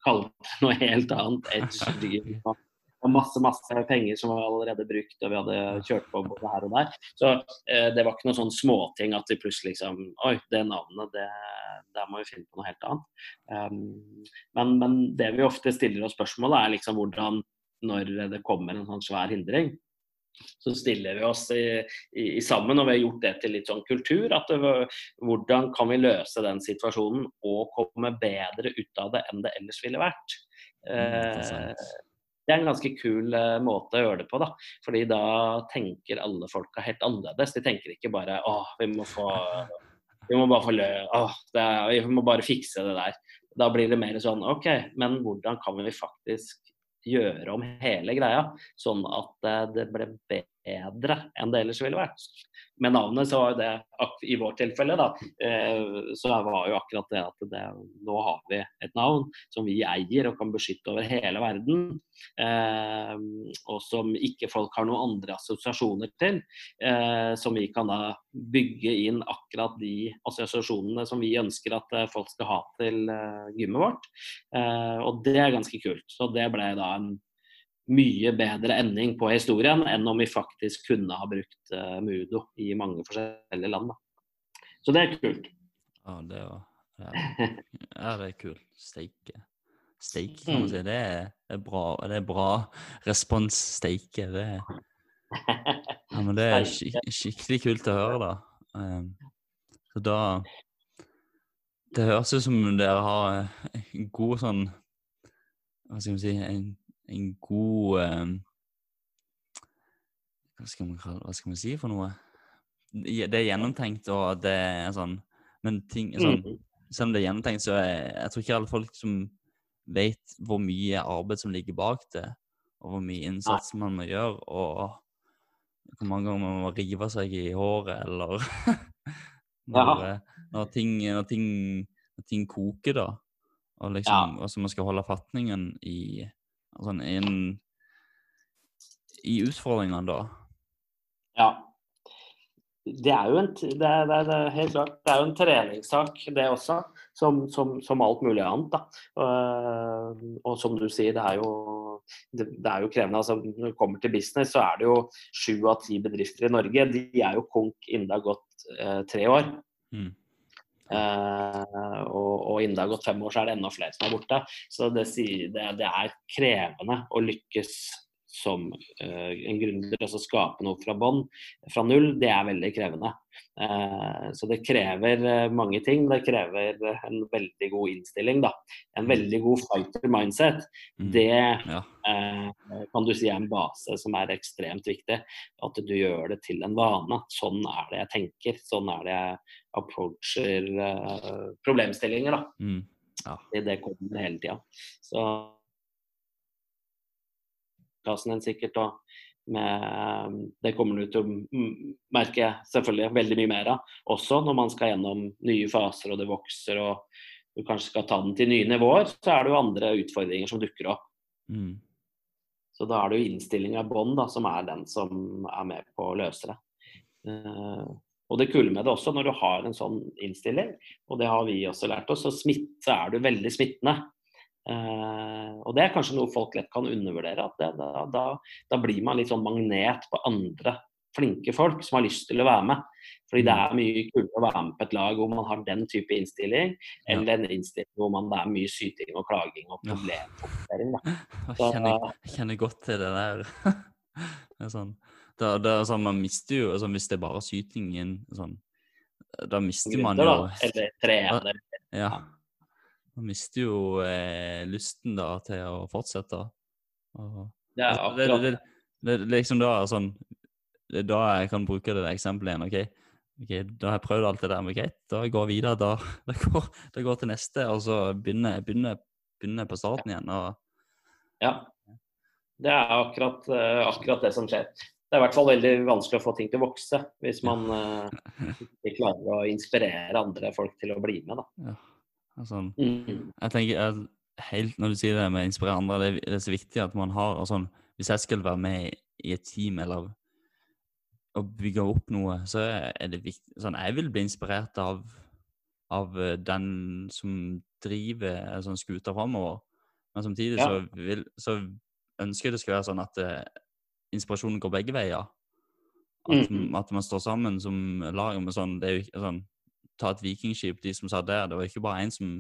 kalte det noe helt annet. Edge. [LAUGHS] Og masse masse penger som var allerede brukt, og vi hadde kjørt på både her og der. Så eh, det var ikke noe sånn småting at vi plutselig liksom Oi, det navnet, det, der må vi finne på noe helt annet. Um, men, men, det vi ofte stiller oss spørsmål er liksom hvordan, når det kommer en sånn svær hindring, så stiller vi oss i, i, sammen, og vi har gjort det til litt sånn kultur. at det, Hvordan kan vi løse den situasjonen og komme bedre ut av det enn det ellers ville vært? Eh, det er en ganske kul uh, måte å gjøre det på. da, fordi da tenker alle folka helt annerledes. De tenker ikke bare å, vi må få vi må bare få lø å, er, vi må bare fikse det der. Da blir det mer sånn OK, men hvordan kan vi faktisk gjøre om hele greia, sånn at eh, det ble bedre enn det ellers ville vært med navnet, så var det i vårt tilfelle, da, eh, så var jo akkurat det at det, nå har vi et navn som vi eier og kan beskytte over hele verden. Eh, og som ikke folk har noen andre assosiasjoner til. Eh, som vi kan da bygge inn akkurat de assosiasjonene som vi ønsker at folk skal ha til gymmet vårt. og det er ganske kult. Så det ble da en mye bedre ending på historien enn om vi faktisk kunne ha brukt uh, Mudo i mange forskjellige land. Da. Så det er kult. Ja, det var ja, ja, det er kult. Steike. Steike, kan man si. Det er, det er bra, det er bra respons. Steike. Det ja, men det er skik skikkelig kult å høre, da. Um, så da Det høres ut som dere har en god sånn Hva skal vi si en en god um, hva, skal man, hva skal man si for noe? Det er gjennomtenkt, og det er sånn Men ting sånn, mm. selv om det er gjennomtenkt, så er jeg tror ikke alle folk som vet hvor mye arbeid som ligger bak det, og hvor mye innsats man må gjøre, og hvor mange ganger man må rive seg i håret, eller [LAUGHS] når, ja. når, ting, når, ting, når, ting, koker, da. Og liksom, ja. altså man skal holde fatningen i Altså inn i utfordringene da? Ja. Det er jo en, det er, det er, helt klart, det er jo en treningssak, det også. Som, som, som alt mulig annet. Da. Og, og, som du sier, det er jo, det, det er jo krevende. Altså, når det kommer til business, så er det jo sju av ti bedrifter i Norge. De er jo konk innen det har gått eh, tre år. Mm. Uh, og, og, innen det har gått fem år, så er det enda flere som er borte. Så det, det, det er krevende å lykkes som uh, en gründer. Altså skape noe fra bånn, fra null, det er veldig krevende. Uh, så det krever uh, mange ting. Det krever en veldig god innstilling. Da. En veldig god fighter mindset. Mm. Det ja. kan du si er en base som er ekstremt viktig. At du gjør det til en vane. Sånn er det jeg tenker. Sånn er det jeg approacher problemstillinger. Da. Mm. Ja. Det kommer hele tida. Så podkasten din sikkert. og med, det kommer du til å merke selvfølgelig veldig mye mer av. Også når man skal gjennom nye faser og det vokser og du kanskje skal ta den til nye nivåer, så er det jo andre utfordringer som dukker opp. Mm. Så da er det jo innstillinga i bånn som er den som er med på å løse det. Uh, og det kule med det også, når du har en sånn innstilling, og det har vi også lært oss, så, smitt, så er du veldig smittende. Uh, og det er kanskje noe folk lett kan undervurdere. at det, da, da, da, blir man litt sånn magnet på andre flinke folk som har lyst til å være med. Fordi det Mm. er mye kulere å være med på et lag hvor man har den type innstilling, Ja. enn en innstilling hvor man, det er mye syting og klaging og problemfokusering. [LAUGHS] Jeg kjenner, godt til det der. [LAUGHS] det er sånn, da, da, sånn Man mister jo altså, Hvis det er bare sytingen sånn, Da mister man jo Eller trener. Ja. Man mister jo eh, lysten da til å fortsette. Og, Det er akkurat det, det, det, det, liksom da sånn Det er da jeg kan bruke det eksempelet igjen. OK, da har jeg prøvd alt det der, men greit, da går jeg videre. Da, [LAUGHS] da, går, da går jeg til neste, og så begynner begynner, begynner på starten igjen. og Ja. Det er akkurat, eh, akkurat det som skjer. Det er i hvert fall veldig vanskelig å få ting til å vokse hvis man uh, ikke klarer å inspirere andre folk til å bli med. Da. ja, altså. Jeg tenker jeg, helt Når du sier det med å inspirere andre, det, det er så viktig at man har sånn, Hvis jeg skal være med i et team eller å bygge opp noe, så er det viktig sånn, Jeg vil bli inspirert av, av eh, den som driver en sånn skuta framover. Men samtidig Ja. så, vil, så ønsker jeg det skal være sånn at eh, inspirasjonen går begge veier. At, mm. at man står sammen som lag. sånn, det er jo ikke sånn, Ta et vikingskip, de som satt der. Det var ikke bare en som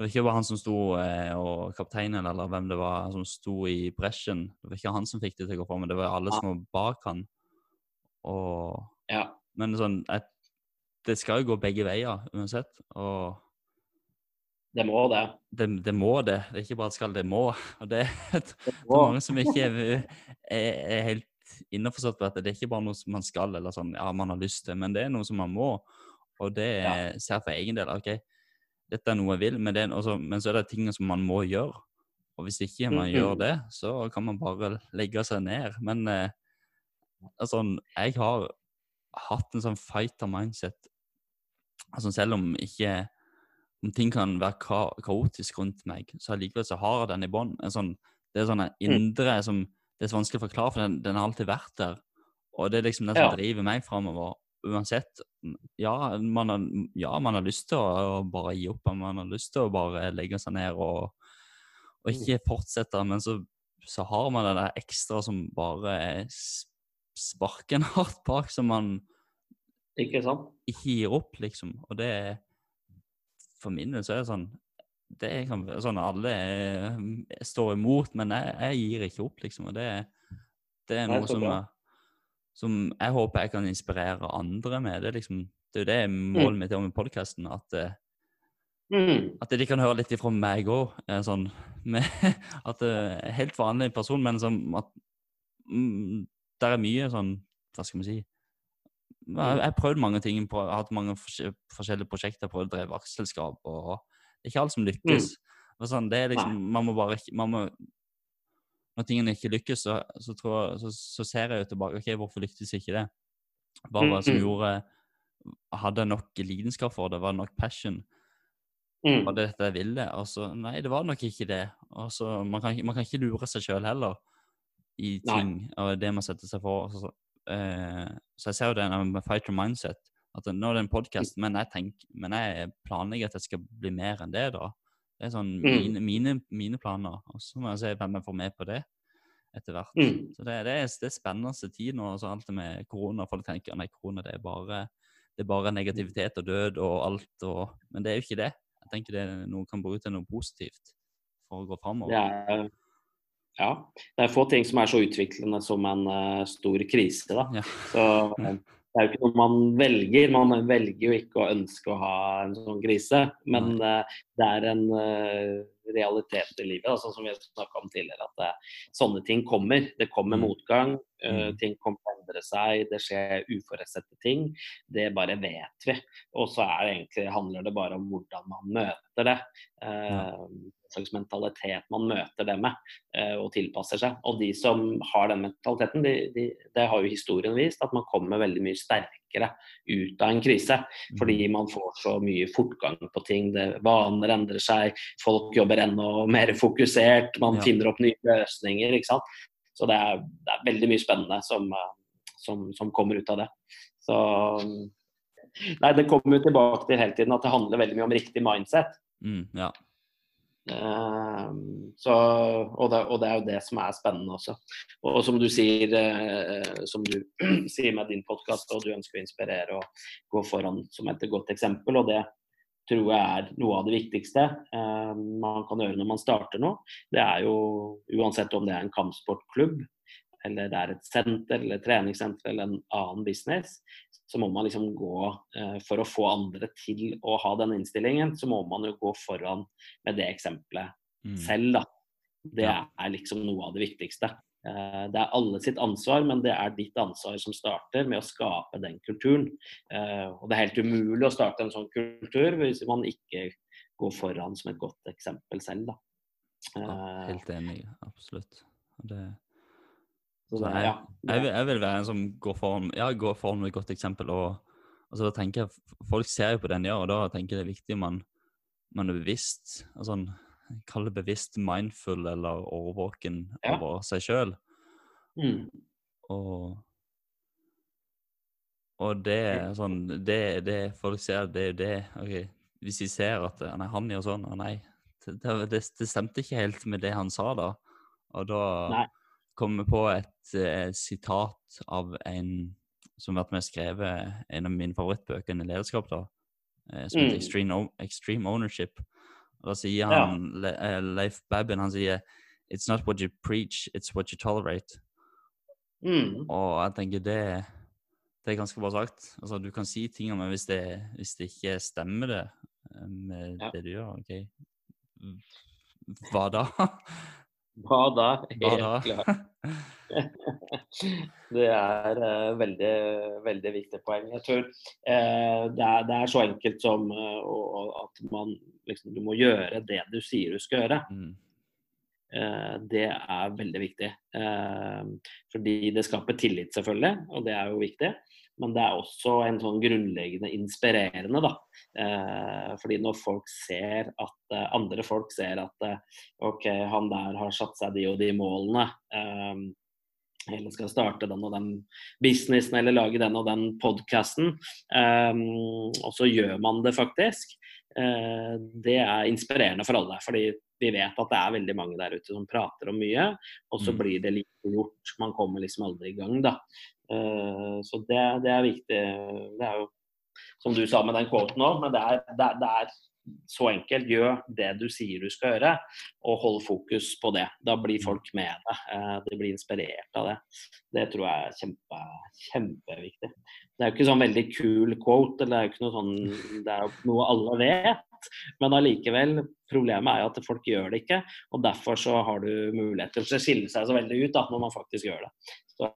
det var ikke bare han som sto, eh, og kapteinen eller hvem det var, som sto i bresjen. Det var ikke han som fikk det til å gå fram, men det var alle som var bak han. Og, Ja. men sånn, et, det skal jo gå begge veier uansett. Og Det må det. det, det må det. Det er ikke bare skal, det må. Og det er Det for mange som ikke er, er, er helt innforstått på at det er ikke bare noe som man skal, eller sånn, ja, man har lyst til, men det er noe som man må. Og det Ja. ser jeg for egen del. OK, dette er noe jeg vil, men, det, også, men så er det ting som man må gjøre. Og hvis ikke man Mhm. gjør det, så kan man bare legge seg ned. Men eh, altså, jeg har hatt en sånn fighter mindset. Altså, selv om ikke om ting kan være ka kaotisk rundt meg, så allikevel så har jeg den i bånn. Sånn, det er sånn en indre som det er så vanskelig å forklare, for den, den har alltid vært der. Og det er liksom det som Ja. driver meg framover. Uansett. Ja man, har, ja, man har lyst til å, bare gi opp, man har lyst til å bare legge seg ned og, og ikke fortsette, men så, så har man det der ekstra som bare er sparker en [LAUGHS] hardt bak, som man Ikke ikke gir opp, liksom. Og det er For min del så er det sånn Det kan være sånn alle er, står imot, men jeg, jeg gir ikke opp, liksom. Og det, det er noe Nei, som, bra. Som jeg håper jeg kan inspirere andre med. Det liksom det er jo det målet mitt med podkasten. At, eh, Mm. at de kan høre litt ifra meg òg. Sånn, [LAUGHS] at er helt vanlig person, men som at mm, der er mye sånn Hva skal vi si? Jeg har prøvd mange ting. Jeg har hatt mange forskjellige prosjekter. Prøvd å drive aksjeselskap. og Det er ikke alt som lykkes. Mm. Sånn, det er liksom, man må bare man må, Når tingene ikke lykkes, så, så, tror så, så ser jeg jo tilbake. ok, Hvorfor lyktes ikke det? Hva var det som Mhm. gjorde Hadde jeg nok lidenskap for det? Var det nok passion? Mm. Var det dette jeg ville? Altså, nei, det var nok ikke det. Altså, man, kan, man kan ikke lure seg sjøl heller i Nei. ting og det man setter seg for. Så, eh, så jeg ser jo det med fighter mindset. At nå er det en podkast, men, jeg tenker- men jeg planlegger at jeg skal bli mer enn det. da. Det er sånn Mm. mine, mine, mine planer. Og så må jeg se hvem jeg får med på det etter hvert. Mm. Så det, det, er, det er spennende tid nå. Så alt det med korona. Folk tenker nei, korona det er bare det er bare negativitet og død og alt. Og, men det er jo ikke det. Jeg tenker det noen noe kan bruke til noe positivt for å gå framover. er, ja. Det er få ting som er så utviklende som en uh, stor krise. Da. Ja. Så [LAUGHS] det er jo ikke noe man velger. Man velger jo ikke å ønske å ha en sånn krise, men uh, det er en uh, realitet i livet, da, sånn som vi snakka om tidligere. At uh, sånne ting kommer. Det kommer Mm. motgang. Mm. ting kommer endre seg. Det skjer uforutsette ting. Det bare vet vi. Og så er det egentlig, handler det bare om hvordan man møter det. Eh, slags mentalitet man møter det med eh, og tilpasser seg. Og de som har den mentaliteten, de, de, det har jo historien vist at man kommer veldig mye sterkere ut av en krise. Fordi Mm. man får så mye fortgang på ting. Det, vaner endrer seg, folk jobber enda mer fokusert, man Ja. finner opp nye løsninger. ikke sant? Så det er, det er veldig mye spennende som, eh, som, som kommer ut av det. Så Nei, det kommer jo tilbake til hele tiden at det handler veldig mye om riktig mindset. Mm, ja. Um, så, og, det, og, det, er jo det som er spennende også. Og, og som du sier, uh, som du [CLEARS THROAT] sier med din podkast, og du ønsker å inspirere og gå foran som et godt eksempel. og det tror jeg er noe av det viktigste uh, man kan gjøre når man starter noe. Det er jo uansett om det er en kampsportklubb eller det er et senter eller et treningssenter eller en annen business, så må man liksom gå eh, For å få andre til å ha den innstillingen, så må man jo gå foran med det eksempelet mm. selv, da. Det ja. er liksom noe av det viktigste. Eh, det er alle sitt ansvar, men det er ditt ansvar som starter med å skape den kulturen. Eh, og det er helt umulig å starte en sånn kultur hvis man ikke går foran som et godt eksempel selv, da. Ja, helt enig, absolutt. Det så jeg, ja, jeg, vil, jeg, vil, være en som går foran, ja, går foran med et godt eksempel. og altså, da tenker jeg, Folk ser jo på den, ja, og da tenker jeg det er viktig man, man er bevisst. altså Kall det bevisst mindful eller overvåken ja. over seg sjøl. Mm. Og, og det er sånn det, det folk ser, det er jo det. okay. Hvis de ser at nei, han gjør sånn, og nei, det, det, det, stemte ikke helt med det han sa da. Og da nei kommer på et eh, sitat av en som har vært med skrevet en av mine favorittbøker i lederskap, da, eh, som heter mm. Extreme, Extreme, Ownership. Og da sier han, ja. Le, uh, Leif Babin han sier It's not what you preach, it's what you tolerate. Mm. Og jeg tenker det, det er ganske bra sagt. Altså, du kan si ting om det hvis det, hvis det ikke stemmer det eh, med ja. det du gjør. ok? Hva da? [LAUGHS] Hva da? Helt klart. [LAUGHS] det er uh, veldig, veldig viktig poeng. Jeg tror uh, det, er, det, er, så enkelt som uh, at man liksom, du må gjøre det du sier du skal gjøre. Mm. det er veldig viktig. fordi det skaper tillit, selvfølgelig, og det er jo viktig. Men det er også en sånn grunnleggende inspirerende, da. Eh, fordi når folk ser at eh, andre folk ser at eh, OK, han der har satt seg de og de målene. Eller skal starte den og den businessen eller lage den og den podkasten. Og så gjør man det faktisk. Det er inspirerende for alle. fordi vi vet at det er veldig mange der ute som prater om mye, og så mm. blir det lite gjort. Man kommer liksom aldri i gang, da. Uh, så det, det, er viktig. Det er jo som du sa med den quoten òg, men det er, det, det er, så enkelt. Gjør det du sier du skal gjøre, og hold fokus på det. Da blir mm. folk med deg. Uh, de blir inspirert av det. Det tror jeg er kjempe, kjempeviktig. Det er jo ikke sånn veldig kul quote, eller det er jo ikke noe sånn [LAUGHS] Det er jo noe alle vet. Men allikevel, problemet er jo at folk gjør det ikke. Og derfor så har du mulighet til å skille seg så veldig ut da, når man faktisk gjør det. Så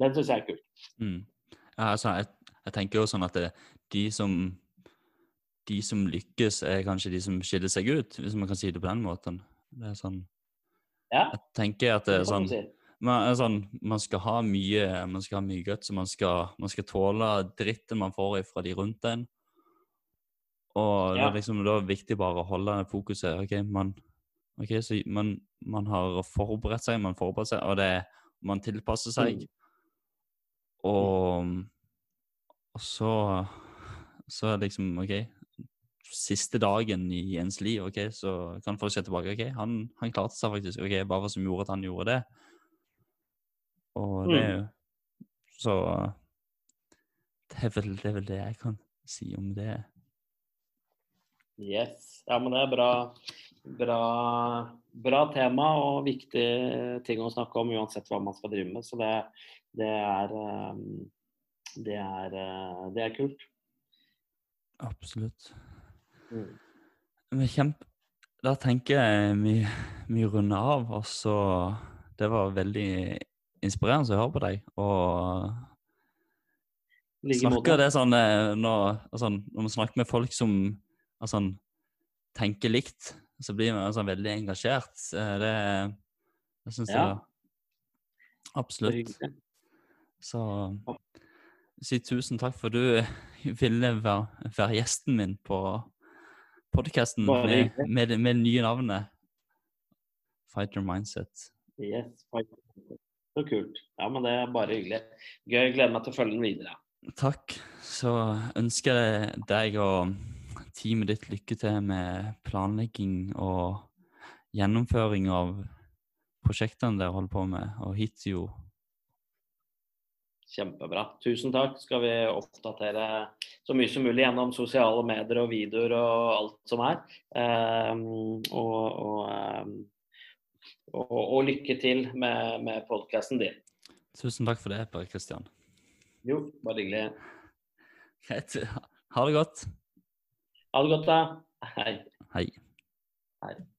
den syns jeg er kult. Mm. Ja, altså, jeg, jeg, tenker jo sånn at det, de som de som lykkes, er kanskje de som skiller seg ut, hvis man kan si det på den måten. Det er sånn ja. Jeg tenker at det er sånn man, sånn, man skal ha mye man skal ha mye guts, så man skal, man skal tåle dritten man får fra de rundt en. Og ja. det er liksom da viktig bare å holde fokuset. OK, man, okay, så man, man, har forberedt seg, man forbereder seg, og det, man tilpasser seg. Mm. Og, og så så er det liksom OK, siste dagen i ens liv, ok, så kan folk se tilbake. ok, han, han, klarte seg faktisk. ok, hva som gjorde at han gjorde det. Og det er jo mm. Så det er, vel, det er vel det jeg kan si om det. Yes. Ja, men det er bra, bra, bra tema og viktig ting å snakke om uansett hva man skal drive med. Så det, det, er, ehm, det, er, eh, det er kult. Absolutt. Mm. Men kjempe Da tenker jeg vi, vi runder av, og så Det var veldig inspirerende å høre på deg. Og snakker det sånn eh, når, altså, når man snakker med folk som altså, tenker likt, så blir man altså, veldig engasjert. Det, det syns ja. jeg absolutt. Så si tusen takk for du [LAUGHS] ville være, være gjesten min på podkasten med, med, med, det nye navnet Fighter Mindset. Yes, Fighter Så kult. Ja, men det er bare hyggelig. Gøy. Gleder meg til å følge den videre. Takk. Så ønsker jeg deg og teamet ditt lykke til med planlegging og gjennomføring av prosjektene dere holder på med, og Hitio. Kjempebra. Tusen takk. Skal vi oppdatere så mye som mulig gjennom sosiale medier og videoer og alt som er. Um, og, og, um, og, og, lykke til med, med podkasten din. Tusen takk for det, Per Kristian. Jo, bare hyggelig. Greit. Ha det godt. Ha det godt, da. Hei. Hei. Hei.